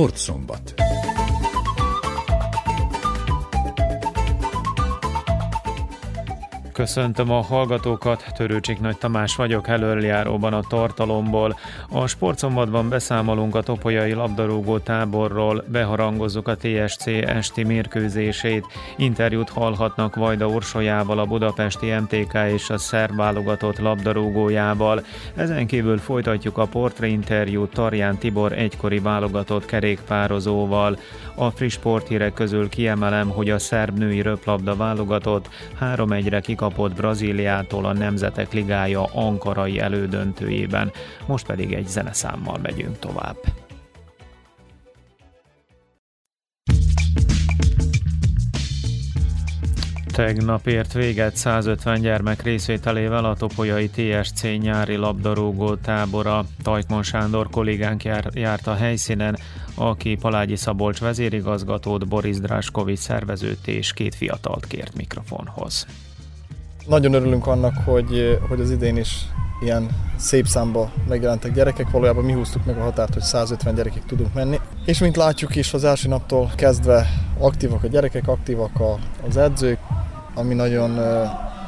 Sportszombat. Köszöntöm a hallgatókat, Törőcsik Nagy Tamás vagyok előjáróban a tartalomból. A sportszombatban beszámolunk a topolyai labdarúgó táborról, beharangozzuk a TSC esti mérkőzését, interjút hallhatnak Vajda Orsolyával, a budapesti MTK és a szerb válogatott labdarúgójával. Ezen kívül folytatjuk a portréinterjút Tarján Tibor egykori válogatott kerékpározóval. A friss sporthírek közül kiemelem, hogy a szerb női röplabda válogatott 3-1-re kikapott Brazíliától a Nemzetek Ligája ankarai elődöntőjében. Most pedig egy zeneszámmal megyünk tovább. Tegnap ért véget 150 gyermek részvételével a Topolyai TSC nyári labdarúgó tábora. Tajkmon Sándor kollégánk jár, járt a helyszínen, aki Palágyi Szabolcs vezérigazgatót, Boris Dráskovics szervezőt és két fiatalt kért mikrofonhoz. Nagyon örülünk annak, hogy, hogy az idén is ilyen szép számba megjelentek gyerekek, valójában mi húztuk meg a határt, hogy 150 gyerekek tudunk menni. És mint látjuk is, az első naptól kezdve aktívak a gyerekek, aktívak az edzők, ami nagyon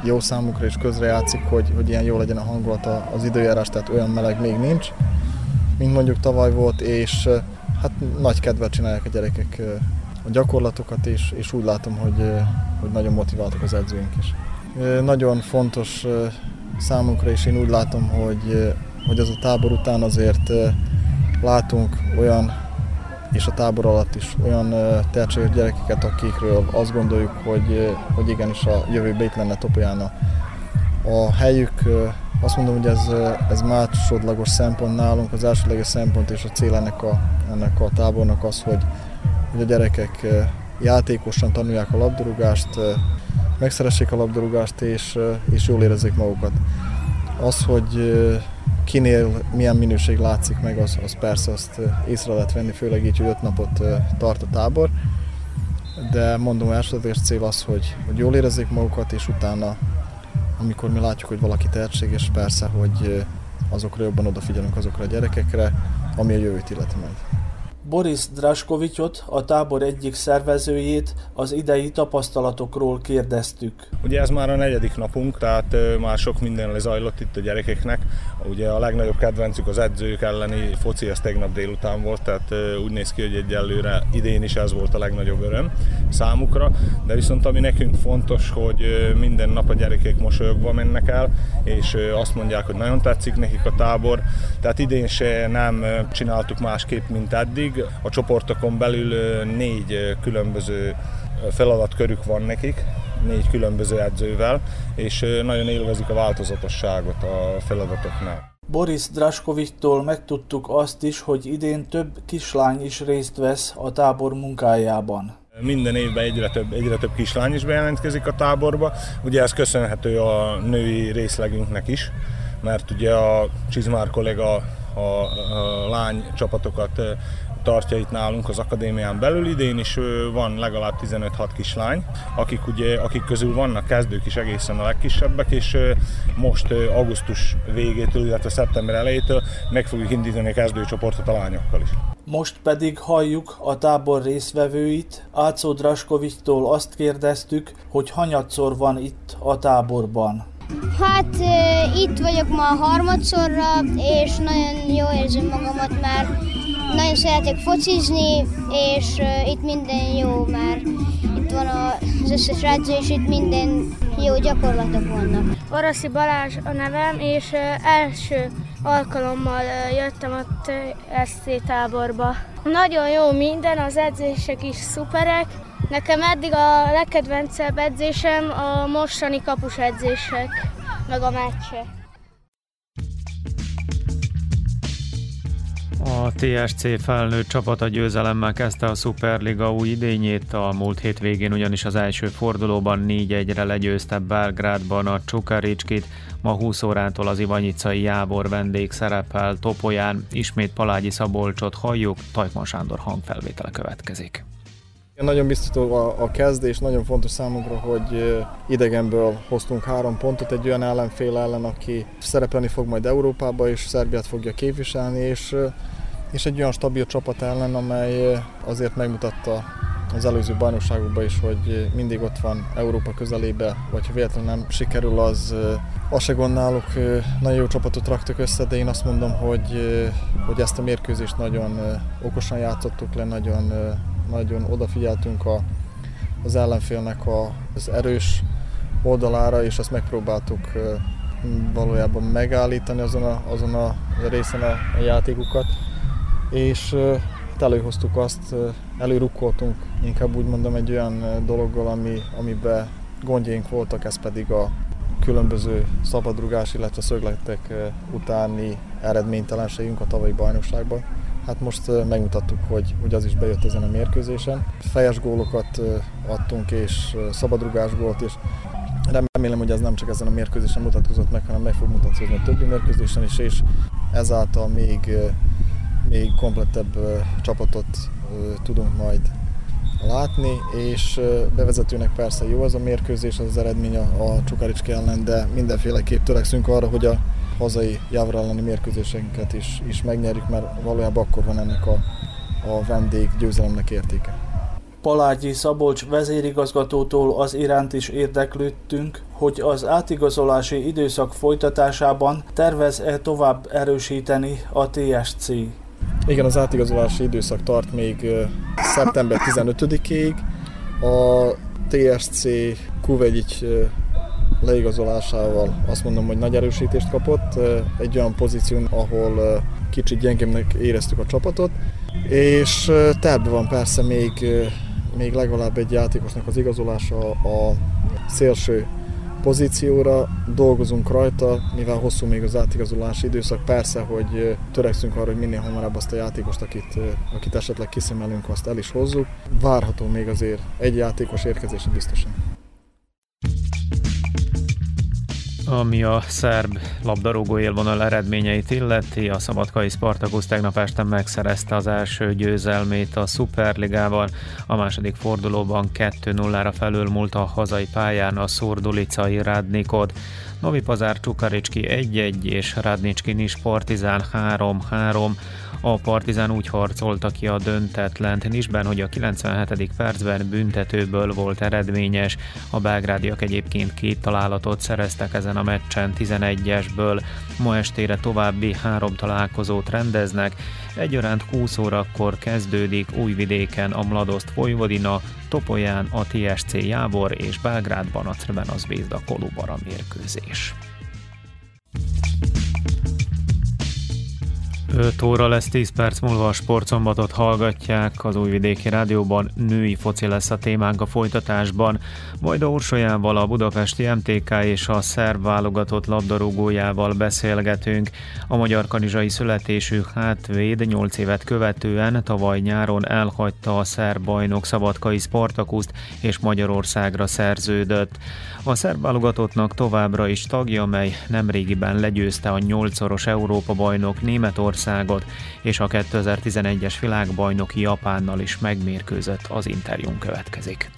jó számukra is közrejátszik, hogy, hogy ilyen jó legyen a hangulat az időjárás, tehát olyan meleg még nincs, mint mondjuk tavaly volt, és hát nagy kedvet csinálják a gyerekek a gyakorlatokat, és, és úgy látom, hogy, hogy nagyon motiváltak az edzőink is. Nagyon fontos számunkra, és én úgy látom, hogy, hogy az a tábor után azért látunk olyan, és a tábor alatt is olyan tehetséges gyerekeket, akikről azt gondoljuk, hogy, hogy igenis a jövőben itt lenne Topolyán a, a helyük. Azt mondom, hogy ez, ez másodlagos szempont nálunk, az elsődleges szempont és a cél ennek a, ennek a tábornak az, hogy, hogy a gyerekek játékosan tanulják a labdarúgást, megszeressék a labdarúgást és, és jól érezzék magukat. Az, hogy kinél milyen minőség látszik meg, az, az persze azt észre lehet venni, főleg így, hogy öt napot tart a tábor. De mondom, elsődleges cél az, hogy, hogy jól érezzék magukat, és utána, amikor mi látjuk, hogy valaki tehetséges, persze, hogy azokra jobban odafigyelünk azokra a gyerekekre, ami a jövőt illeti majd. Boris Draskovicsot, a tábor egyik szervezőjét az idei tapasztalatokról kérdeztük. Ugye ez már a negyedik napunk, tehát már sok minden lezajlott itt a gyerekeknek. Ugye a legnagyobb kedvencük az edzők elleni foci, ez tegnap délután volt, tehát úgy néz ki, hogy egyelőre idén is ez volt a legnagyobb öröm számukra. De viszont ami nekünk fontos, hogy minden nap a gyerekek mosolyogva mennek el, és azt mondják, hogy nagyon tetszik nekik a tábor. Tehát idén se nem csináltuk másképp, mint eddig, a csoportokon belül négy különböző feladatkörük van nekik, négy különböző edzővel, és nagyon élvezik a változatosságot a feladatoknál. Boris Draskovittól megtudtuk azt is, hogy idén több kislány is részt vesz a tábor munkájában. Minden évben egyre több, egyre több kislány is bejelentkezik a táborba. Ugye ez köszönhető a női részlegünknek is, mert ugye a Csizmár kollega a, a lány csapatokat tartja itt nálunk az akadémián belül. Idén is van legalább 15-6 kislány, akik, ugye, akik közül vannak kezdők is egészen a legkisebbek, és most augusztus végétől, illetve szeptember elejétől meg fogjuk indítani a kezdőcsoportot a lányokkal is. Most pedig halljuk a tábor részvevőit. Ácó Draskovittól azt kérdeztük, hogy hanyatszor van itt a táborban. Hát itt vagyok ma harmadszorra, és nagyon jó érzem magamat, mert nagyon szeretek focizni, és itt minden jó, mert itt van az összes edző, és itt minden jó gyakorlatok vannak. Oroszi Balázs a nevem, és első alkalommal jöttem a SC táborba. Nagyon jó minden, az edzések is szuperek. Nekem eddig a legkedvencebb edzésem a mostani kapus edzések, meg a meccsek. A TSC felnőtt csapata győzelemmel kezdte a Superliga új idényét, a múlt hétvégén ugyanis az első fordulóban 4-1-re legyőzte Belgrádban a Csukaricskit, ma 20 órától az Ivanyicai Jábor vendég szerepel Topolyán, ismét Palágyi Szabolcsot halljuk, Tajkman Sándor hangfelvétele következik. Nagyon biztató a, a kezdés, nagyon fontos számunkra, hogy idegenből hoztunk három pontot egy olyan ellenfél ellen, aki szerepelni fog majd Európába, és Szerbiát fogja képviselni, és és egy olyan stabil csapat ellen, amely azért megmutatta az előző bajnokságokban is, hogy mindig ott van Európa közelébe, vagy ha véletlenül nem sikerül, az, az se gond. Nagyon jó csapatot raktak össze, de én azt mondom, hogy, hogy ezt a mérkőzést nagyon okosan játszottuk le, nagyon, nagyon odafigyeltünk a, az ellenfélnek a, az erős oldalára, és azt megpróbáltuk valójában megállítani azon a, azon a részen a játékukat. És előhoztuk azt, előrukkoltunk, inkább úgy mondom egy olyan dologgal, ami, amiben gondjaink voltak, ez pedig a különböző szabadrugás, illetve szögletek utáni eredménytelenségünk a tavalyi bajnokságban. Hát most megmutattuk, hogy, hogy az is bejött ezen a mérkőzésen. Fejes gólokat adtunk, és szabadrugás gólt, és remélem, hogy ez nem csak ezen a mérkőzésen mutatkozott meg, hanem meg fog mutatkozni a többi mérkőzésen is, és ezáltal még még komplettebb csapatot tudunk majd látni, és bevezetőnek persze jó az a mérkőzés, az, az eredmény a, a Csukaricski ellen, de mindenféleképp törekszünk arra, hogy a hazai Javra elleni mérkőzéseinket is, is megnyerjük, mert valójában akkor van ennek a, a vendég győzelemnek értéke. Palárgyi Szabolcs vezérigazgatótól az iránt is érdeklődtünk, hogy az átigazolási időszak folytatásában tervez-e tovább erősíteni a TSC. Igen, az átigazolási időszak tart még szeptember 15-ig. A TSC Kuvegyics leigazolásával azt mondom, hogy nagy erősítést kapott. Egy olyan pozíción, ahol kicsit gyengébbnek éreztük a csapatot, és terve van persze még, még legalább egy játékosnak az igazolása a szélső pozícióra, dolgozunk rajta, mivel hosszú még az átigazolási időszak, persze, hogy törekszünk arra, hogy minél hamarabb azt a játékost, akit, akit esetleg kiszemelünk, azt el is hozzuk. Várható még azért egy játékos érkezése biztosan. Ami a szerb labdarúgó élvonal eredményeit illeti, a szabadkai Spartakusz tegnap este megszerezte az első győzelmét a Superligával. A második fordulóban 2-0-ra felülmúlt a hazai pályán a szurdulicai Rádnikod. Novi Pazár Csukaricski 1-1 és Rádnicski Nis Partizán 3-3. A Partizán úgy harcolta ki a döntetlent Nisben, hogy a 97. percben büntetőből volt eredményes. A belgrádiak egyébként két találatot szereztek ezen a meccsen 11-esből. Ma estére további három találkozót rendeznek. Egyaránt 20 órakor kezdődik Újvidéken a Mladoszt Vojvodina, Topolyán a TSC Jábor és Belgrádban a Crvena Zvezda Kolubara mérkőzés. 5 óra lesz 10 perc múlva a sportszombatot hallgatják, az Újvidéki Rádióban női foci lesz a témánk a folytatásban. Majd a Orsolyával, a Budapesti MTK és a szerb válogatott labdarúgójával beszélgetünk. A magyar kanizsai születésű hátvéd 8 évet követően tavaly nyáron elhagyta a szerb bajnok Szabadkai Spartakuszt és Magyarországra szerződött. A szerb válogatottnak továbbra is tagja, mely nemrégiben legyőzte a nyolcszoros Európa bajnok Németországot, és a 2011-es világbajnok Japánnal is megmérkőzött az interjún következik.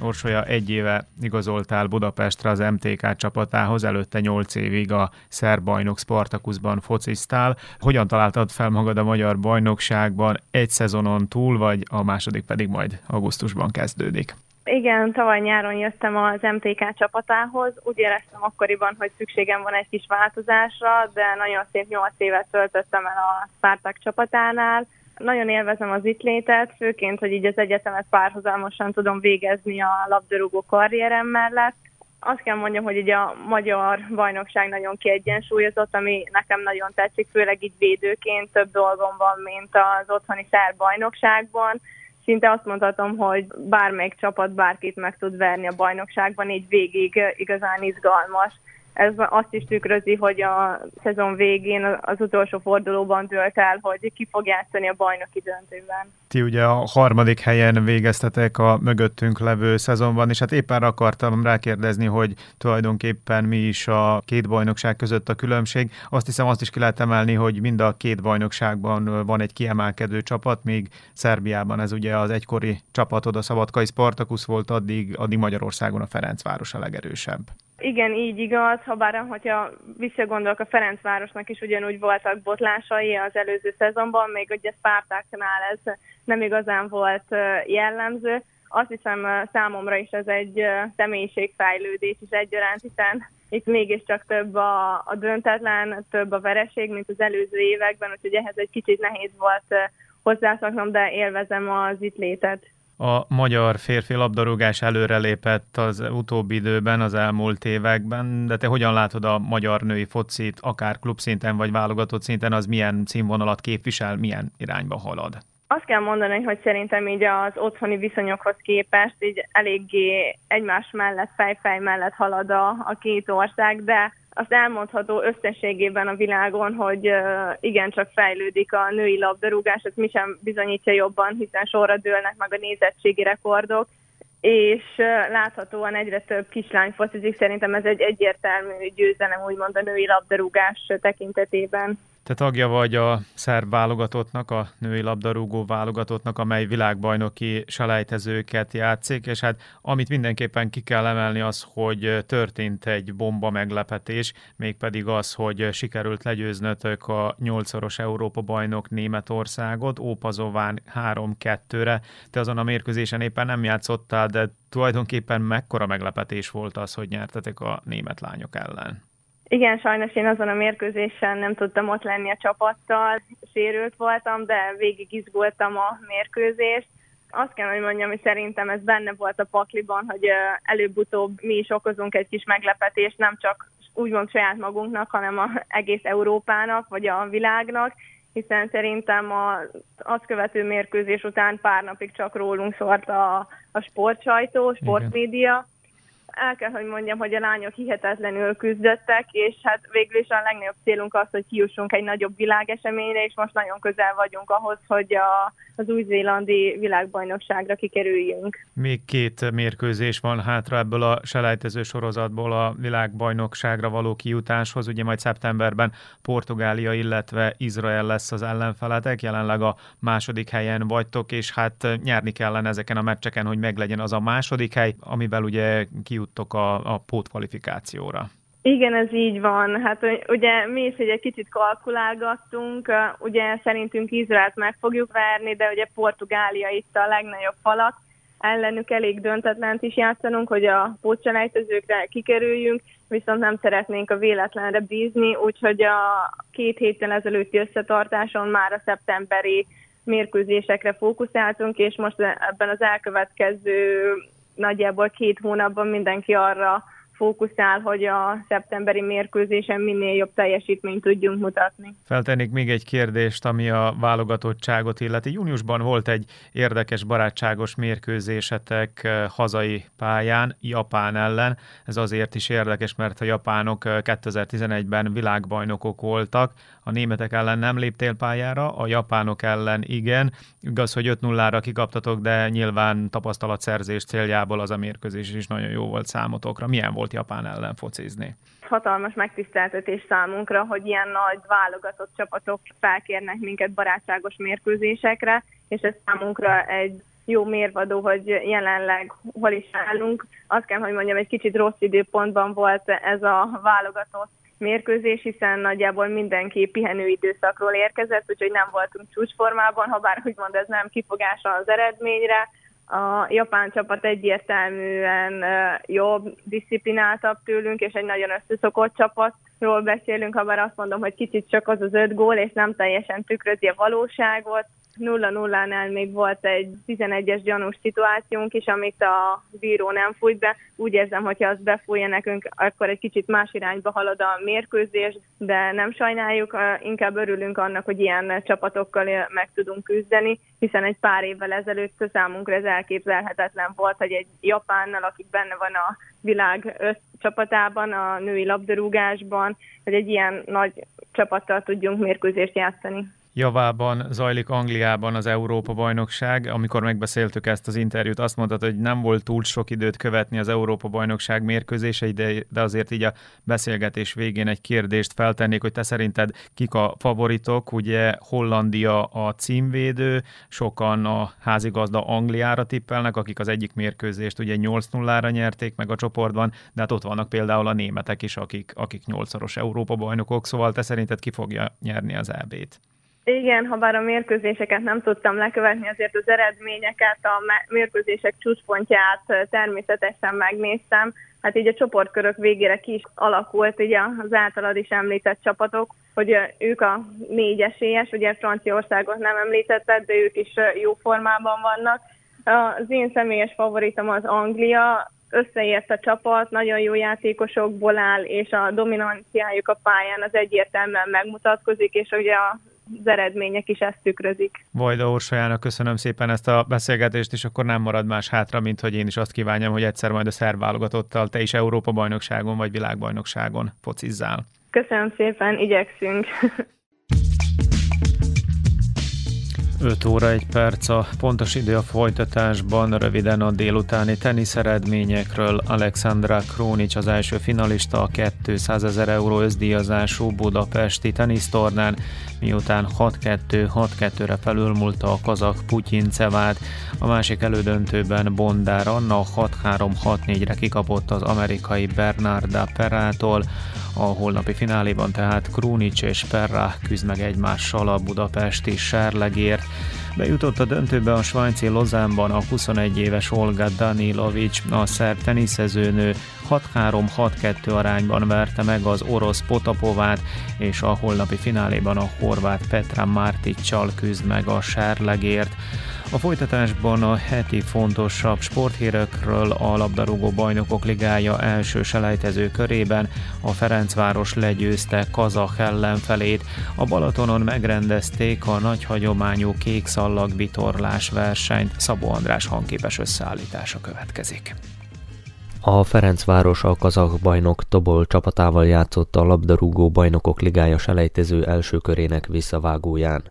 Orsolya egy éve igazoltál Budapestre az MTK csapatához, előtte 8 évig a szerb bajnok Spartakuszban fociztál. Hogyan találtad fel magad a magyar bajnokságban egy szezonon túl, vagy a második pedig majd augusztusban kezdődik? Igen, tavaly nyáron jöttem az MTK csapatához. Úgy éreztem akkoriban, hogy szükségem van egy kis változásra, de nagyon szép nyolc évet töltöttem el a Spartak csapatánál. Nagyon élvezem az itt létet, főként, hogy így az egyetemet párhuzamosan tudom végezni a labdarúgó karrierem mellett. Azt kell mondjam, hogy így a magyar bajnokság nagyon kiegyensúlyozott, ami nekem nagyon tetszik, főleg így védőként több dolgom van, mint az otthoni szerb bajnokságban szinte azt mondhatom, hogy bármelyik csapat bárkit meg tud verni a bajnokságban, így végig igazán izgalmas. Ez azt is tükrözi, hogy a szezon végén az utolsó fordulóban dőlt el, hogy ki fog játszani a bajnoki döntőben. Ti ugye a harmadik helyen végeztetek a mögöttünk levő szezonban, és hát éppen akartam rákérdezni, hogy tulajdonképpen mi is a két bajnokság között a különbség. Azt hiszem azt is ki lehet emelni, hogy mind a két bajnokságban van egy kiemelkedő csapat, még Szerbiában ez ugye az egykori csapatod, a Szabadkai Spartakusz volt, addig, addig Magyarországon a Ferencváros a legerősebb. Igen, így igaz, ha bár hogyha visszagondolok, a Ferencvárosnak is ugyanúgy voltak botlásai az előző szezonban, még ugye Spártáknál ez nem igazán volt jellemző. Azt hiszem számomra is ez egy személyiségfejlődés is egyaránt, hiszen itt mégiscsak több a, a döntetlen, több a vereség, mint az előző években, úgyhogy ehhez egy kicsit nehéz volt hozzászoknom, de élvezem az itt létet. A magyar férfi labdarúgás előrelépett az utóbbi időben, az elmúlt években, de te hogyan látod a magyar női focit, akár klubszinten vagy válogatott szinten, az milyen színvonalat képvisel, milyen irányba halad? Azt kell mondani, hogy szerintem így az otthoni viszonyokhoz képest így eléggé egymás mellett, fejfej mellett halad a, a két ország, de azt elmondható összességében a világon, hogy igencsak fejlődik a női labdarúgás, ez mi sem bizonyítja jobban, hiszen sorra dőlnek meg a nézettségi rekordok, és láthatóan egyre több kislány focizik, szerintem ez egy egyértelmű győzelem úgymond a női labdarúgás tekintetében. Te tagja vagy a szerb válogatottnak, a női labdarúgó válogatottnak, amely világbajnoki selejtezőket játszik, és hát amit mindenképpen ki kell emelni az, hogy történt egy bomba meglepetés, mégpedig az, hogy sikerült legyőznötök a nyolcszoros Európa bajnok Németországot, Ópazován 3-2-re. Te azon a mérkőzésen éppen nem játszottál, de tulajdonképpen mekkora meglepetés volt az, hogy nyertetek a német lányok ellen? Igen, sajnos én azon a mérkőzésen nem tudtam ott lenni a csapattal, sérült voltam, de végig izgultam a mérkőzést. Azt kell, hogy mondjam, hogy szerintem ez benne volt a pakliban, hogy előbb-utóbb mi is okozunk egy kis meglepetést, nem csak úgymond saját magunknak, hanem az egész Európának, vagy a világnak, hiszen szerintem a, azt követő mérkőzés után pár napig csak rólunk szólt a, a sportsajtó, sportmédia, el kell, hogy mondjam, hogy a lányok hihetetlenül küzdöttek, és hát végül is a legnagyobb célunk az, hogy kiussunk egy nagyobb világeseményre, és most nagyon közel vagyunk ahhoz, hogy a, az új-zélandi világbajnokságra kikerüljünk. Még két mérkőzés van hátra ebből a selejtező sorozatból a világbajnokságra való kijutáshoz. Ugye majd szeptemberben Portugália, illetve Izrael lesz az ellenfeletek, jelenleg a második helyen vagytok, és hát nyerni kellene ezeken a meccseken, hogy meglegyen az a második hely, amivel ugye kijut juttok a, a pótkvalifikációra. Igen, ez így van. Hát ugye mi is egy kicsit kalkulálgattunk, ugye szerintünk Izraelt meg fogjuk verni, de ugye Portugália itt a legnagyobb falat, ellenük elég döntetlent is játszanunk, hogy a pótselejtezőkre kikerüljünk, viszont nem szeretnénk a véletlenre bízni, úgyhogy a két héttel ezelőtti összetartáson már a szeptemberi mérkőzésekre fókuszáltunk, és most ebben az elkövetkező nagyjából két hónapban mindenki arra fókuszál, hogy a szeptemberi mérkőzésen minél jobb teljesítményt tudjunk mutatni. Feltennék még egy kérdést, ami a válogatottságot illeti. Júniusban volt egy érdekes barátságos mérkőzésetek eh, hazai pályán, Japán ellen. Ez azért is érdekes, mert a japánok 2011-ben eh, világbajnokok voltak, a németek ellen nem léptél pályára, a japánok ellen igen. Igaz, hogy 5-0-ra kikaptatok, de nyilván tapasztalatszerzés céljából az a mérkőzés is nagyon jó volt számotokra. Milyen volt Japán ellen focizni? Hatalmas megtiszteltetés számunkra, hogy ilyen nagy válogatott csapatok felkérnek minket barátságos mérkőzésekre, és ez számunkra egy jó mérvadó, hogy jelenleg hol is állunk. Azt kell, hogy mondjam, egy kicsit rossz időpontban volt ez a válogatott mérkőzés, hiszen nagyjából mindenki pihenő időszakról érkezett, úgyhogy nem voltunk csúcsformában, ha bár úgymond ez nem kifogása az eredményre. A japán csapat egyértelműen jobb, disziplináltabb tőlünk, és egy nagyon összeszokott csapatról beszélünk, ha bár azt mondom, hogy kicsit csak az az öt gól, és nem teljesen tükrözi a valóságot. 0-0-nál még volt egy 11-es gyanús szituációnk is, amit a bíró nem fújt be. Úgy érzem, hogyha az befújja nekünk, akkor egy kicsit más irányba halad a mérkőzés, de nem sajnáljuk, inkább örülünk annak, hogy ilyen csapatokkal meg tudunk küzdeni, hiszen egy pár évvel ezelőtt számunkra ez elképzelhetetlen volt, hogy egy Japánnal, akik benne van a világ csapatában, a női labdarúgásban, hogy egy ilyen nagy csapattal tudjunk mérkőzést játszani. Javában zajlik Angliában az Európa-bajnokság. Amikor megbeszéltük ezt az interjút, azt mondtad, hogy nem volt túl sok időt követni az Európa-bajnokság mérkőzéseit, de, de azért így a beszélgetés végén egy kérdést feltennék, hogy te szerinted kik a favoritok? Ugye Hollandia a címvédő, sokan a házigazda Angliára tippelnek, akik az egyik mérkőzést ugye 8-0-ra nyerték meg a csoportban, de hát ott vannak például a németek is, akik, akik 8-szoros Európa-bajnokok, szóval te szerinted ki fogja nyerni az EB-t? Igen, ha bár a mérkőzéseket nem tudtam lekövetni, azért az eredményeket, a mérkőzések csúcspontját természetesen megnéztem. Hát így a csoportkörök végére ki is alakult ugye az általad is említett csapatok, hogy ők a négy esélyes, ugye Franciaországot nem említetted, de ők is jó formában vannak. Az én személyes favoritom az Anglia, összeért a csapat, nagyon jó játékosokból áll, és a dominanciájuk a pályán az egyértelműen megmutatkozik, és ugye a az eredmények is ezt tükrözik. Vajda Orsajának köszönöm szépen ezt a beszélgetést, és akkor nem marad más hátra, mint hogy én is azt kívánjam, hogy egyszer majd a szerb válogatottal te is Európa-bajnokságon vagy világbajnokságon focizzál. Köszönöm szépen, igyekszünk. 5 óra 1 perc a pontos idő a folytatásban, röviden a délutáni tenisz eredményekről. Alexandra Krónics az első finalista a 200 ezer euró összdíjazású budapesti tenisztornán, miután 6-2-6-2-re felülmúlta a kazak Cevát. A másik elődöntőben Bondár Anna 6-3-6-4-re kikapott az amerikai Bernarda Perától. A holnapi fináléban tehát Krunic és Perra küzd meg egymással a budapesti serlegért. Bejutott a döntőbe a svájci Lozánban a 21 éves Olga Danilovics, a szerb teniszezőnő 6-3-6-2 arányban verte meg az orosz Potapovát, és a holnapi fináléban a horvát Petra Marticsal küzd meg a serlegért. A folytatásban a heti fontosabb sporthírekről a labdarúgó bajnokok ligája első selejtező körében a Ferencváros legyőzte Kazach ellenfelét, a Balatonon megrendezték a nagy hagyományú kék szallag vitorlás versenyt, Szabó András hangképes összeállítása következik. A Ferencváros a kazak bajnok Tobol csapatával játszott a labdarúgó bajnokok ligája selejtező első körének visszavágóján.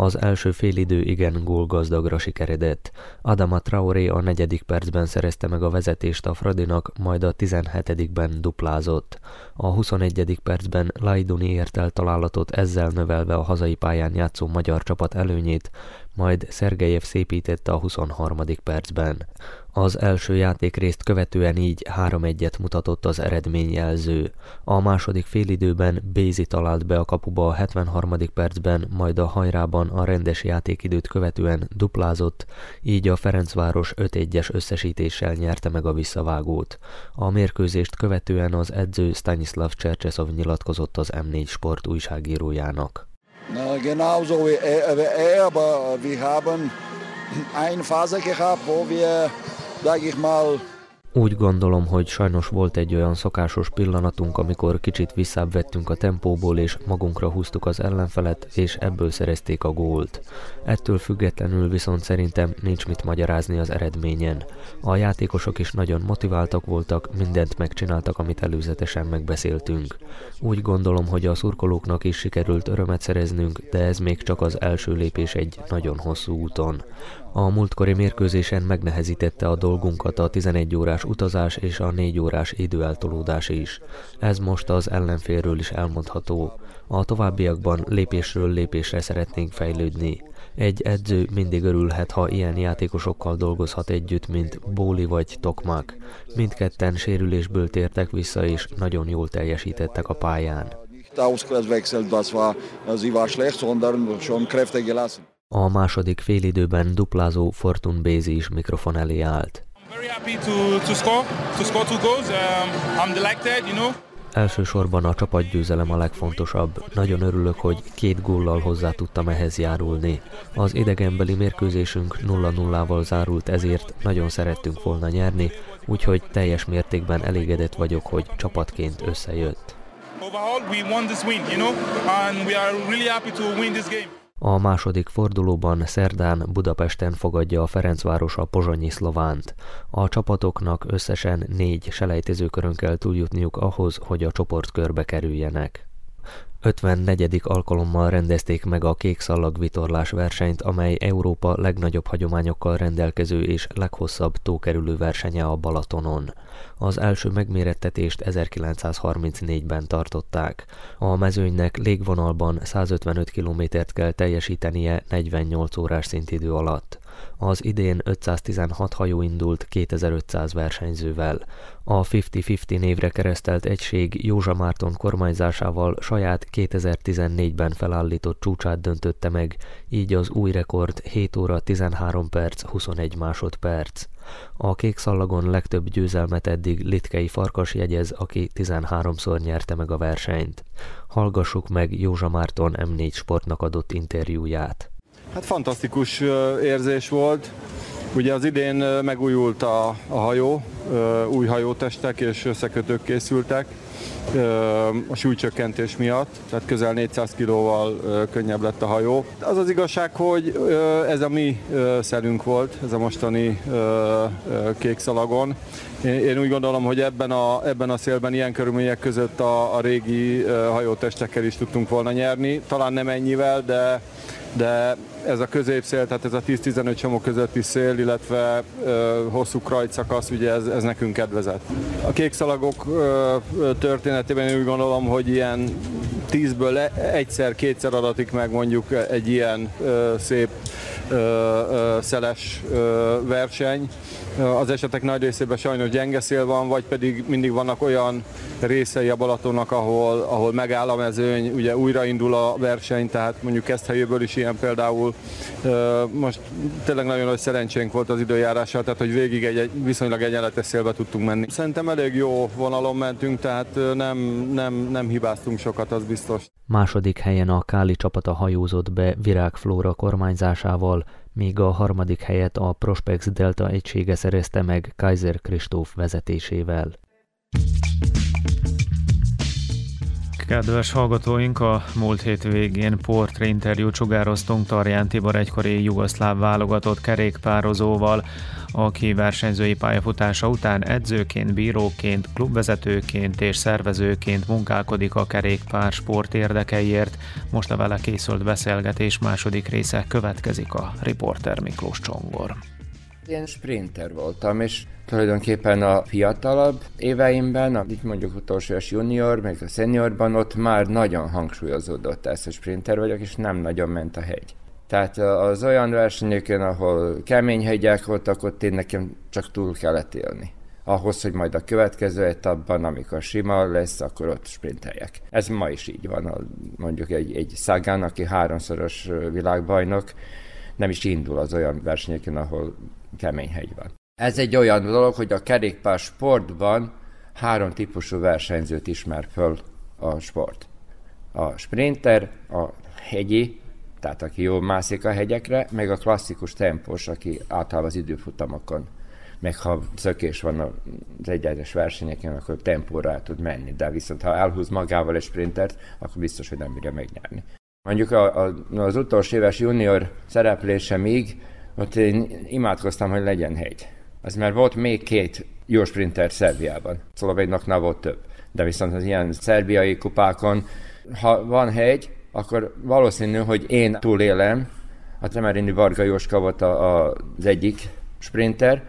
Az első félidő igen gólgazdagra sikeredett. Adama Traoré a negyedik percben szerezte meg a vezetést a Fradinak, majd a 17-ben duplázott. A 21. percben Lajduni ért el találatot ezzel növelve a hazai pályán játszó magyar csapat előnyét, majd Szergejev szépítette a 23. percben. Az első játékrészt követően így 3-1-et mutatott az eredményjelző. A második félidőben Bézi talált be a kapuba a 73. percben, majd a hajrában a rendes játékidőt követően duplázott, így a Ferencváros 5-1-es összesítéssel nyerte meg a visszavágót. A mérkőzést követően az edző Stanislav Csercseszov nyilatkozott az M4 Sport újságírójának. Na, genauso wie er, aber wir haben eine Phase gehabt, wo wir sag ich mal, úgy gondolom, hogy sajnos volt egy olyan szokásos pillanatunk, amikor kicsit visszább vettünk a tempóból, és magunkra húztuk az ellenfelet, és ebből szerezték a gólt. Ettől függetlenül viszont szerintem nincs mit magyarázni az eredményen. A játékosok is nagyon motiváltak voltak, mindent megcsináltak, amit előzetesen megbeszéltünk. Úgy gondolom, hogy a szurkolóknak is sikerült örömet szereznünk, de ez még csak az első lépés egy nagyon hosszú úton. A múltkori mérkőzésen megnehezítette a dolgunkat a 11 órás utazás és a 4 órás időeltolódás is. Ez most az ellenfélről is elmondható. A továbbiakban lépésről lépésre szeretnénk fejlődni. Egy edző mindig örülhet, ha ilyen játékosokkal dolgozhat együtt, mint Bóli vagy Tokmak. Mindketten sérülésből tértek vissza, és nagyon jól teljesítettek a pályán. A második félidőben duplázó Fortun Bézi is mikrofon elé állt. Elsősorban a csapatgyőzelem a legfontosabb. Nagyon örülök, hogy két góllal hozzá tudtam ehhez járulni. Az idegenbeli mérkőzésünk 0-0-val zárult, ezért nagyon szerettünk volna nyerni, úgyhogy teljes mértékben elégedett vagyok, hogy csapatként összejött. Overall, we won this win, you know, and we are really happy to win this game. A második fordulóban szerdán Budapesten fogadja a Ferencváros a pozsonyi szlovánt. A csapatoknak összesen négy selejtezőkörön kell túljutniuk ahhoz, hogy a csoportkörbe kerüljenek. 54. alkalommal rendezték meg a kék szallag vitorlás versenyt, amely Európa legnagyobb hagyományokkal rendelkező és leghosszabb tókerülő versenye a Balatonon. Az első megmérettetést 1934-ben tartották. A mezőnynek légvonalban 155 kilométert kell teljesítenie 48 órás szintidő alatt. Az idén 516 hajó indult 2500 versenyzővel. A 50-50 névre keresztelt egység Józsa Márton kormányzásával saját 2014-ben felállított csúcsát döntötte meg, így az új rekord 7 óra 13 perc 21 másodperc. A kék szallagon legtöbb győzelmet eddig Litkei Farkas jegyez, aki 13-szor nyerte meg a versenyt. Hallgassuk meg Józsa Márton M4 Sportnak adott interjúját. Hát fantasztikus érzés volt. Ugye az idén megújult a, a hajó, új hajótestek és összekötők készültek a súlycsökkentés miatt, tehát közel 400 kilóval könnyebb lett a hajó. Az az igazság, hogy ez a mi szelünk volt, ez a mostani kék szalagon. Én úgy gondolom, hogy ebben a, ebben a szélben ilyen körülmények között a, a régi hajótestekkel is tudtunk volna nyerni. Talán nem ennyivel, de de ez a középszél, tehát ez a 10-15 csomó közötti szél, illetve ö, hosszú krajcakasz, ugye ez, ez nekünk kedvezett. A kékszalagok ö, történetében én úgy gondolom, hogy ilyen tízből egyszer-kétszer adatik meg mondjuk egy ilyen ö, szép ö, ö, szeles ö, verseny. Az esetek nagy részében sajnos gyenge szél van, vagy pedig mindig vannak olyan részei a Balatonnak, ahol, ahol megáll a mezőny, ugye újraindul a verseny, tehát mondjuk Keszthelyőből is ilyen például. Most tényleg nagyon nagy szerencsénk volt az időjárással, tehát hogy végig egy, egy viszonylag egyenletes szélbe tudtunk menni. Szerintem elég jó vonalon mentünk, tehát nem, nem, nem hibáztunk sokat, az biztos. Második helyen a Káli csapata hajózott be Virág Flóra kormányzásával, míg a harmadik helyet a Prospex Delta egysége szerezte meg Kaiser Kristóf vezetésével. Kedves hallgatóink, a múlt hét végén portréinterjút sugároztunk Tarján Tibor egykori jugoszláv válogatott kerékpározóval, aki versenyzői pályafutása után edzőként, bíróként, klubvezetőként és szervezőként munkálkodik a kerékpár sport érdekeiért. Most a vele készült beszélgetés második része következik a riporter Miklós Csongor. Én sprinter voltam, és tulajdonképpen a fiatalabb éveimben, a, így mondjuk utolsó junior, meg a seniorban, ott már nagyon hangsúlyozódott ez, a sprinter vagyok, és nem nagyon ment a hegy. Tehát az olyan versenyeken, ahol kemény hegyek voltak, ott én nekem csak túl kellett élni. Ahhoz, hogy majd a következő etapban, amikor sima lesz, akkor ott sprinteljek. Ez ma is így van. Mondjuk egy, egy Szagán, aki háromszoros világbajnok, nem is indul az olyan versenyeken, ahol kemény hegy van. Ez egy olyan dolog, hogy a kerékpár sportban három típusú versenyzőt ismer föl a sport. A sprinter, a hegyi, tehát aki jól mászik a hegyekre, meg a klasszikus tempós, aki általában az időfutamokon, meg ha szökés van az egyenes versenyeken, akkor tempóra el tud menni, de viszont ha elhúz magával egy sprintert, akkor biztos, hogy nem bírja megnyerni. Mondjuk a, a, az utolsó éves junior szereplésemig, ott én imádkoztam, hogy legyen hegy. Az mert volt még két jó sprinter Szerbiában. Szlovénoknál volt több. De viszont az ilyen szerbiai kupákon, ha van hegy, akkor valószínű, hogy én túlélem. A Temerini Varga Jóska volt a, a, az egyik sprinter,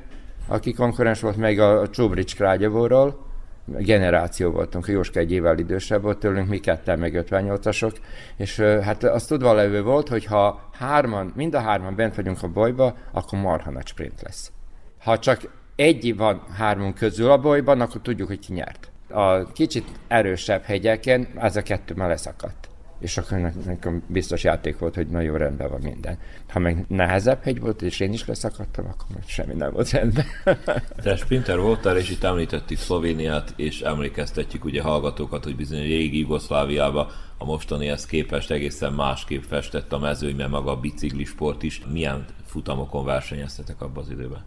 aki konkurens volt meg a Csubrics Krágyavóról, generáció voltunk, Jóska egy évvel idősebb volt tőlünk, mi ketten meg 58-asok, és hát az tudva levő volt, hogy ha hárman, mind a hárman bent vagyunk a bolyba, akkor marha nagy sprint lesz. Ha csak egy van hármunk közül a bolyban, akkor tudjuk, hogy ki nyert. A kicsit erősebb hegyeken ez a kettő már leszakadt és akkor nekem biztos játék volt, hogy nagyon rendben van minden. Ha meg nehezebb hegy volt, és én is leszakadtam, akkor meg semmi nem volt rendben. Te sprinter voltál, és itt említettük Szlovéniát, és emlékeztetjük ugye hallgatókat, hogy bizony régi Jugoszláviába a mostanihez képest egészen másképp festett a mezőny, mert maga a biciklisport is. Milyen futamokon versenyeztetek abban az időben?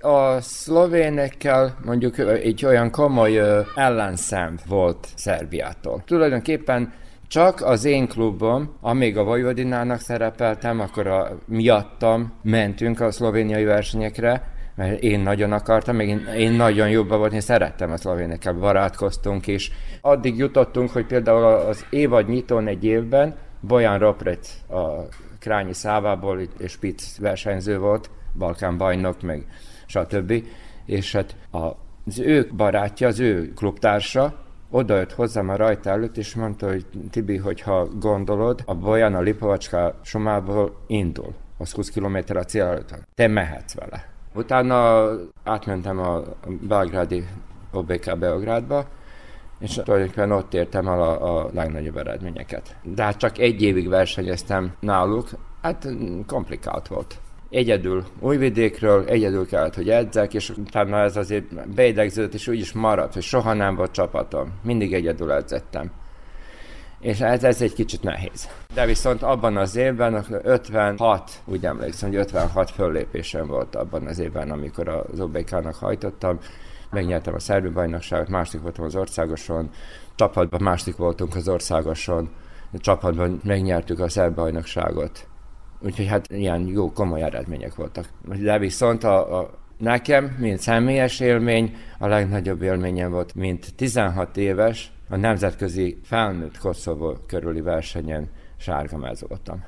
A szlovénekkel mondjuk egy olyan komoly ellenszem volt Szerbiától. Tulajdonképpen csak az én klubom, amíg a Vojvodinának szerepeltem, akkor a, miattam mentünk a szlovéniai versenyekre, mert én nagyon akartam, meg én, én nagyon jobban volt, én szerettem a szlovénekkel, barátkoztunk is. Addig jutottunk, hogy például az évad nyitón egy évben Bojan Ropret a Krányi szávából és Spitz versenyző volt, Balkán bajnok, meg stb. És hát az ő barátja, az ő klubtársa, odajött hozzám a rajta előtt, és mondta, hogy Tibi, hogyha gondolod, a Bojan a Lipovacska somából indul. Az 20 km a cél előtt. Te mehetsz vele. Utána átmentem a belgrádi OBK Beográdba, és tulajdonképpen ott értem el a, a legnagyobb eredményeket. De hát csak egy évig versenyeztem náluk, hát komplikált volt. Egyedül újvidékről, egyedül kellett, hogy edzek, és utána ez azért beidegződött, és úgy is maradt, hogy soha nem volt csapatom. Mindig egyedül edzettem. És ez, ez egy kicsit nehéz. De viszont abban az évben 56, úgy emlékszem, hogy 56 föllépésem volt abban az évben, amikor az OBK-nak hajtottam, megnyertem a szerbi bajnokságot, második voltam az országoson, csapatban második voltunk az országoson, csapatban megnyertük a szerbi bajnokságot. Úgyhogy hát ilyen jó, komoly eredmények voltak. De viszont a, a nekem, mint személyes élmény, a legnagyobb élményem volt, mint 16 éves, a nemzetközi felnőtt Koszovó körüli versenyen sárga voltam.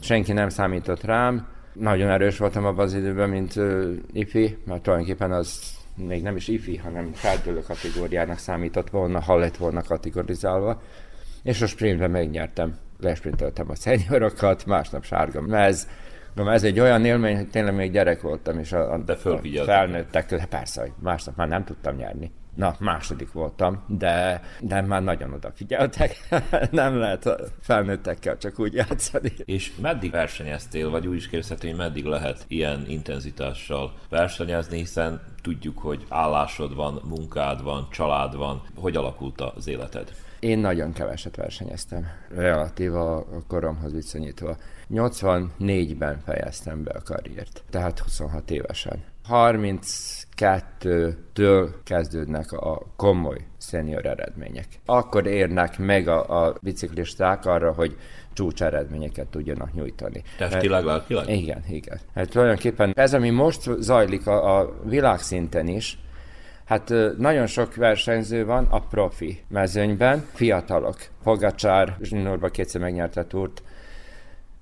Senki nem számított rám, nagyon erős voltam abban az időben, mint uh, ifi, mert tulajdonképpen az még nem is ifi, hanem feltőlő kategóriának számított volna, ha lett volna kategorizálva. És a sprintben megnyertem, lesprinteltem a szeniorokat, másnap sárga mez, de ez egy olyan élmény, hogy tényleg még gyerek voltam, és a, a, de a felnőttek, persze, másnap már nem tudtam nyerni. Na, második voltam, de, de már nagyon odafigyeltek. nem lehet felnőttekkel csak úgy játszani. És meddig versenyeztél, vagy úgy is kérdezhető, hogy meddig lehet ilyen intenzitással versenyezni, hiszen tudjuk, hogy állásod van, munkád van, család van. Hogy alakult az életed? Én nagyon keveset versenyeztem, relatív a, koromhoz viszonyítva. 84-ben fejeztem be a karriert, tehát 26 évesen. 32-től kezdődnek a komoly szenior eredmények. Akkor érnek meg a, a biciklisták arra, hogy csúcs eredményeket tudjanak nyújtani. Testileg, lelkileg? Igen, igen. Hát tulajdonképpen ez, ami most zajlik a, a világszinten is, Hát nagyon sok versenyző van a profi mezőnyben, fiatalok. Pogacsár zsinórba kétszer megnyerte a túrt.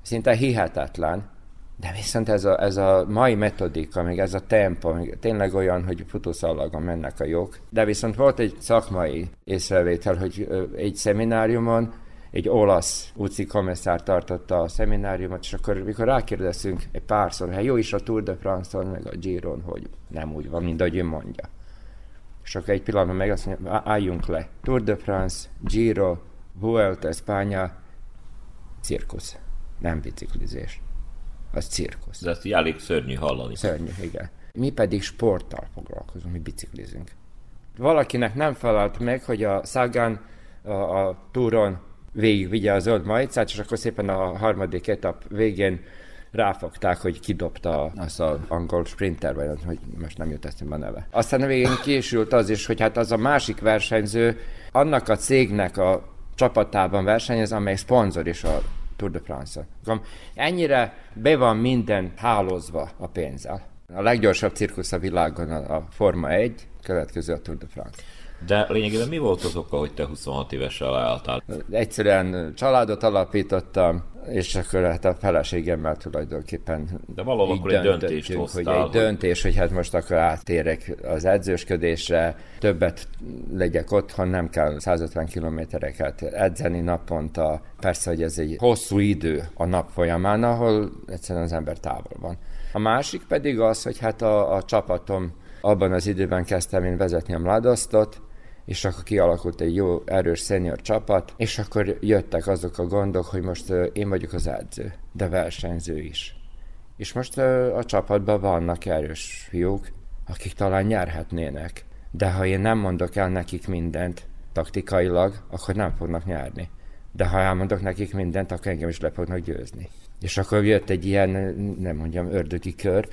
Szinte hihetetlen. De viszont ez a, ez a mai metodika, még ez a tempo, még tényleg olyan, hogy futószallagon mennek a jók. De viszont volt egy szakmai észrevétel, hogy egy szemináriumon egy olasz UCI komisszár tartotta a szemináriumot, és akkor, mikor rákérdezünk egy párszor, hát jó is a Tour de France-on, meg a Giron, hogy nem úgy van, mint ahogy ő mondja. És akkor egy pillanatban meg azt mondja, álljunk le. Tour de France, Giro, Vuelta, Espanya, cirkusz, nem biciklizés az cirkusz. De ezt így elég szörnyű hallani. Szörnyű, igen. Mi pedig sporttal foglalkozunk, mi biciklizünk. Valakinek nem felelt meg, hogy a Sagan a, a túron végig vigye a zöld majcát, és akkor szépen a harmadik etap végén ráfogták, hogy kidobta azt az angol sprinter, vagy hogy most nem jut eszembe a neve. Aztán a végén késült az is, hogy hát az a másik versenyző annak a cégnek a csapatában versenyez, amely szponzor is a Tour de France-on. Ennyire be van minden hálózva a pénzzel. A leggyorsabb cirkusz a világon a Forma 1, következő a Tour de France. De lényegében mi volt az oka, hogy te 26 évesen leálltál? Egyszerűen családot alapítottam, és akkor hát a feleségemmel tulajdonképpen De valahol akkor egy döntést hoztál, hogy egy döntés, hogy hát most akkor áttérek az edzősködésre, többet legyek otthon, nem kell 150 kilométereket edzeni naponta. Persze, hogy ez egy hosszú idő a nap folyamán, ahol egyszerűen az ember távol van. A másik pedig az, hogy hát a, a csapatom abban az időben kezdtem én vezetni a Mladostot, és akkor kialakult egy jó, erős szenior csapat, és akkor jöttek azok a gondok, hogy most én vagyok az edző, de versenyző is. És most a csapatban vannak erős fiúk, akik talán nyerhetnének. De ha én nem mondok el nekik mindent taktikailag, akkor nem fognak nyerni. De ha elmondok nekik mindent, akkor engem is le fognak győzni. És akkor jött egy ilyen, nem mondjam, ördögi kör,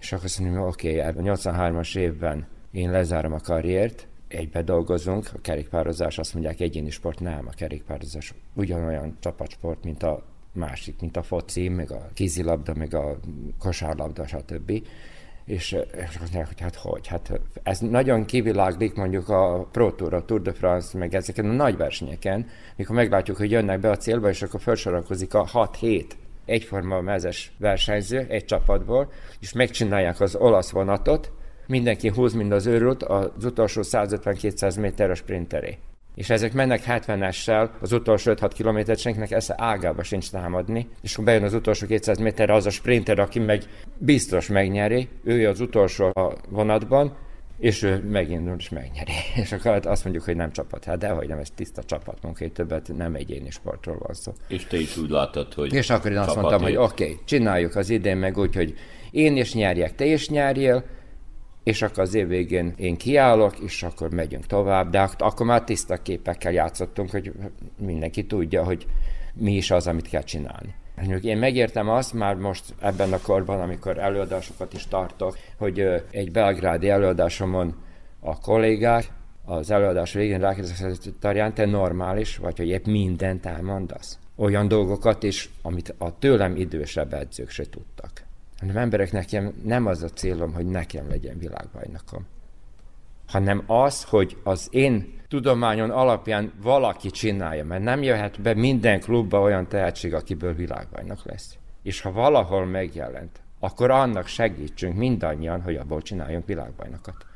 és akkor azt mondom, oké, okay, a 83-as évben én lezárom a karriert, egybe dolgozunk, a kerékpározás azt mondják egyéni sport, nem, a kerékpározás ugyanolyan csapatsport, mint a másik, mint a foci, meg a kézilabda, meg a kosárlabda, stb. és, és azt mondják, hogy hát hogy, hát ez nagyon kiviláglik mondjuk a Pro Tour, a Tour de France, meg ezeken a nagy versenyeken, mikor meglátjuk, hogy jönnek be a célba, és akkor felsorakozik a 6-7 egyforma mezes versenyző egy csapatból, és megcsinálják az olasz vonatot, mindenki húz, mind az őrült, az utolsó 150-200 méter a sprinteré. És ezek mennek 70-essel, az utolsó 5-6 kilométert senkinek esze ágába sincs támadni, és akkor bejön az utolsó 200 méterre az a sprinter, aki meg biztos megnyeri, ő az utolsó a vonatban, és ő megindul és megnyeri. És akkor hát azt mondjuk, hogy nem csapat. Hát dehogy nem, ez tiszta csapatmunka, egy többet nem egyéni sportról van szó. És te is úgy láttad, hogy És akkor én azt mondtam, hogy oké, okay, csináljuk az idén meg úgy, hogy én is nyerjek, te is nyerjél, és akkor az év végén én kiállok, és akkor megyünk tovább, de akkor már tiszta képekkel játszottunk, hogy mindenki tudja, hogy mi is az, amit kell csinálni. Én megértem azt már most ebben a korban, amikor előadásokat is tartok, hogy egy belgrádi előadásomon a kollégák az előadás végén rákérdeztek, hogy Tarján, te normális vagy, hogy épp mindent elmondasz? Olyan dolgokat is, amit a tőlem idősebb edzők se tudtak hanem emberek nekem nem az a célom, hogy nekem legyen világbajnokom, hanem az, hogy az én tudományon alapján valaki csinálja, mert nem jöhet be minden klubba olyan tehetség, akiből világbajnok lesz. És ha valahol megjelent, akkor annak segítsünk mindannyian, hogy abból csináljunk világbajnokot.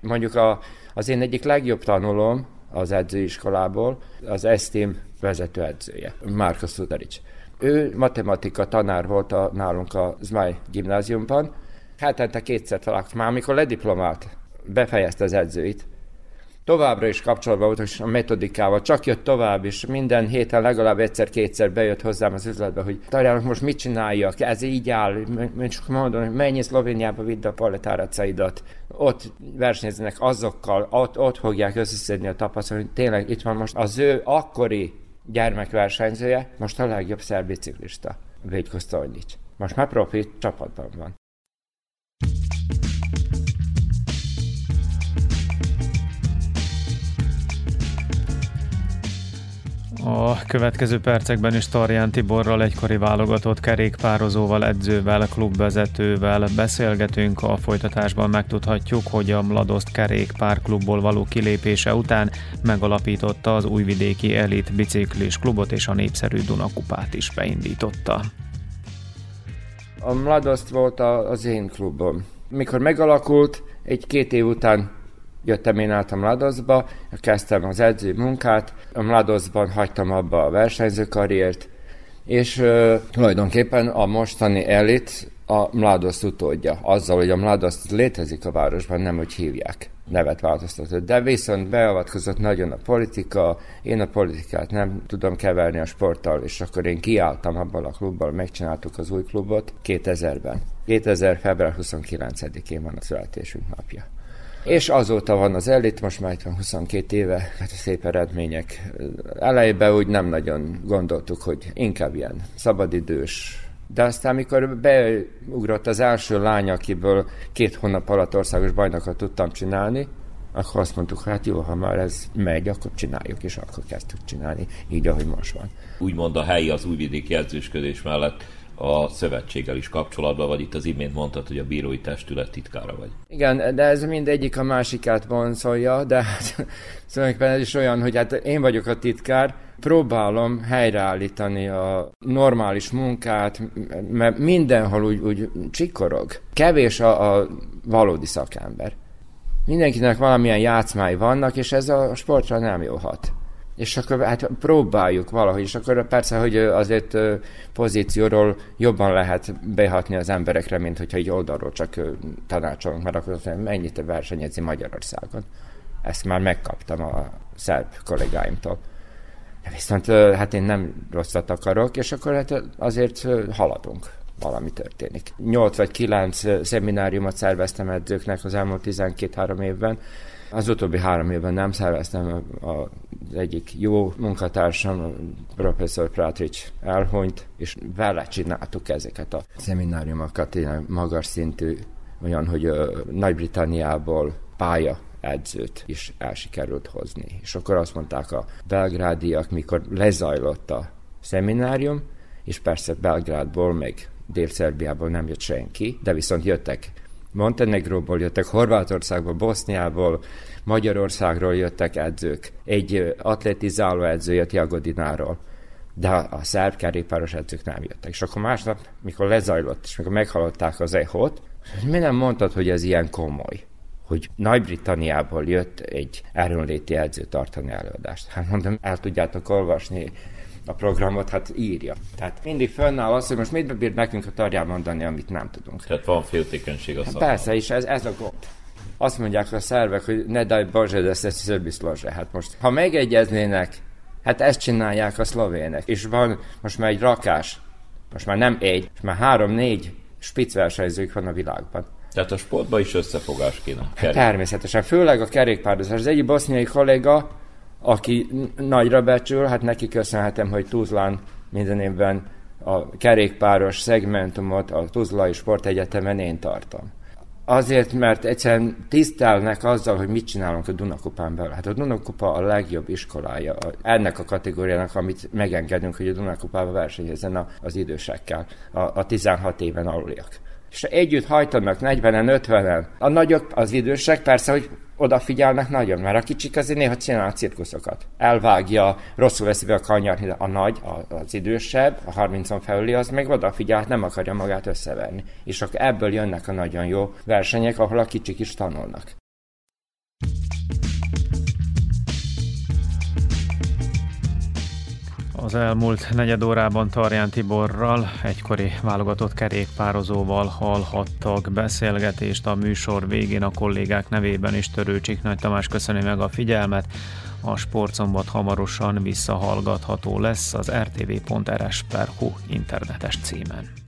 Mondjuk a, az én egyik legjobb tanulóm az edzőiskolából, az Esztém vezető edzője, Márka Szudarics. Ő matematika tanár volt a, nálunk a Zmáj gimnáziumban. Hetente kétszer találkozott már, amikor lediplomált, befejezte az edzőit. Továbbra is kapcsolatban volt és a metodikával, csak jött tovább, és minden héten legalább egyszer-kétszer bejött hozzám az üzletbe, hogy Tarjának most mit csináljak, ez így áll, csak mondom, hogy menj Szlovéniába, vidd a paletáracaidat, ott versenyeznek azokkal, ott, ott fogják összeszedni a tapasztalatot, tényleg itt van most az ő akkori gyermekversenyzője, most a legjobb szerb biciklista, Védko. Most már profi csapatban van. A következő percekben is Tarján Tiborral egykori válogatott kerékpározóval, edzővel, klubvezetővel beszélgetünk. A folytatásban megtudhatjuk, hogy a Mladoszt kerékpárklubból való kilépése után megalapította az újvidéki elit biciklis klubot és a népszerű Dunakupát is beindította. A Mladoszt volt az én klubom. Mikor megalakult, egy-két év után jöttem én át a Mladozba, kezdtem az edző munkát, a Mladozban hagytam abba a versenyző karriert, és uh, tulajdonképpen a mostani elit a Mladosz utódja. Azzal, hogy a Mladosz létezik a városban, nem hogy hívják nevet változtatott. De viszont beavatkozott nagyon a politika, én a politikát nem tudom keverni a sporttal, és akkor én kiálltam abban a klubban, megcsináltuk az új klubot 2000-ben. 2000. február 29-én van a születésünk napja. És azóta van az elit, most már itt van 22 éve, hát szép eredmények. Elejében úgy nem nagyon gondoltuk, hogy inkább ilyen szabadidős, de aztán, amikor beugrott az első lány, akiből két hónap alatt országos bajnokot tudtam csinálni, akkor azt mondtuk, hát jó, ha már ez megy, akkor csináljuk, és akkor kezdtük csinálni, így, ahogy most van. Úgymond a helyi az újvidéki edzősködés mellett a szövetséggel is kapcsolatban vagy, itt az imént mondtad, hogy a bírói testület titkára vagy. Igen, de ez mindegyik a másikát vonzolja, de hát, szóval ez is olyan, hogy hát én vagyok a titkár, próbálom helyreállítani a normális munkát, mert mindenhol úgy, úgy csikorog. Kevés a, a valódi szakember. Mindenkinek valamilyen játszmái vannak, és ez a sportra nem jó és akkor hát próbáljuk valahogy, és akkor persze, hogy azért pozícióról jobban lehet behatni az emberekre, mint hogyha egy oldalról csak tanácsolunk, mert akkor mennyit versenyezni Magyarországon. Ezt már megkaptam a szerb kollégáimtól. De viszont hát én nem rosszat akarok, és akkor hát azért haladunk valami történik. Nyolc vagy kilenc szemináriumot szerveztem edzőknek az elmúlt 12-3 évben, az utóbbi három évben nem szerveztem, az egyik jó munkatársam, professzor Prátrics elhunyt, és vele csináltuk ezeket a szemináriumokat, magas szintű, olyan, hogy Nagy-Britanniából pálya edzőt is el sikerült hozni. És akkor azt mondták a belgrádiak, mikor lezajlott a szeminárium, és persze Belgrádból, meg Dél-Szerbiából nem jött senki, de viszont jöttek Montenegróból jöttek, Horvátországból, Boszniából, Magyarországról jöttek edzők. Egy atletizáló edző jött Jagodináról de a szerb kerékpáros edzők nem jöttek. És akkor másnap, mikor lezajlott, és mikor meghallották az EHO-t, mi nem mondtad, hogy ez ilyen komoly? hogy Nagy-Britanniából jött egy erőnléti edző tartani előadást. Hát mondom, el tudjátok olvasni a programot, hát írja. Tehát mindig fönnáll az, hogy most mit bír nekünk a tarján mondani, amit nem tudunk. Tehát van féltékenység a hát Persze, és ez, ez a gond. Azt mondják a szervek, hogy ne daj Boże, de ez Hát most, ha megegyeznének Hát ezt csinálják a szlovének. És van most már egy rakás, most már nem egy, most már három-négy spicversenyzők van a világban. Tehát a sportban is összefogás kéne. Kerék. Természetesen, főleg a kerékpározás. Az egyik boszniai kolléga, aki nagyra becsül, hát neki köszönhetem, hogy Tuzlán minden évben a kerékpáros szegmentumot a Tuzlai Sportegyetemen én tartom. Azért, mert egyszerűen tisztelnek azzal, hogy mit csinálunk a Dunakupán belül. Hát a Dunakupa a legjobb iskolája ennek a kategóriának, amit megengedünk, hogy a Dunakupában versenyezzen az idősekkel, a, a 16 éven aluliak és együtt hajtanak 40-en, 50-en. A nagyok, az idősek persze, hogy odafigyelnek nagyon, mert a kicsik azért néha csinál a cirkuszokat. Elvágja, rosszul veszi be a kanyar, a nagy, az idősebb, a 30-on felüli, az meg odafigyel, nem akarja magát összeverni. És akkor ebből jönnek a nagyon jó versenyek, ahol a kicsik is tanulnak. Az elmúlt negyed órában Tarján Tiborral, egykori válogatott kerékpározóval hallhattak beszélgetést a műsor végén a kollégák nevében is Törőcsik Nagy Tamás köszöni meg a figyelmet. A sportszombat hamarosan visszahallgatható lesz az rtv.rs.hu internetes címen.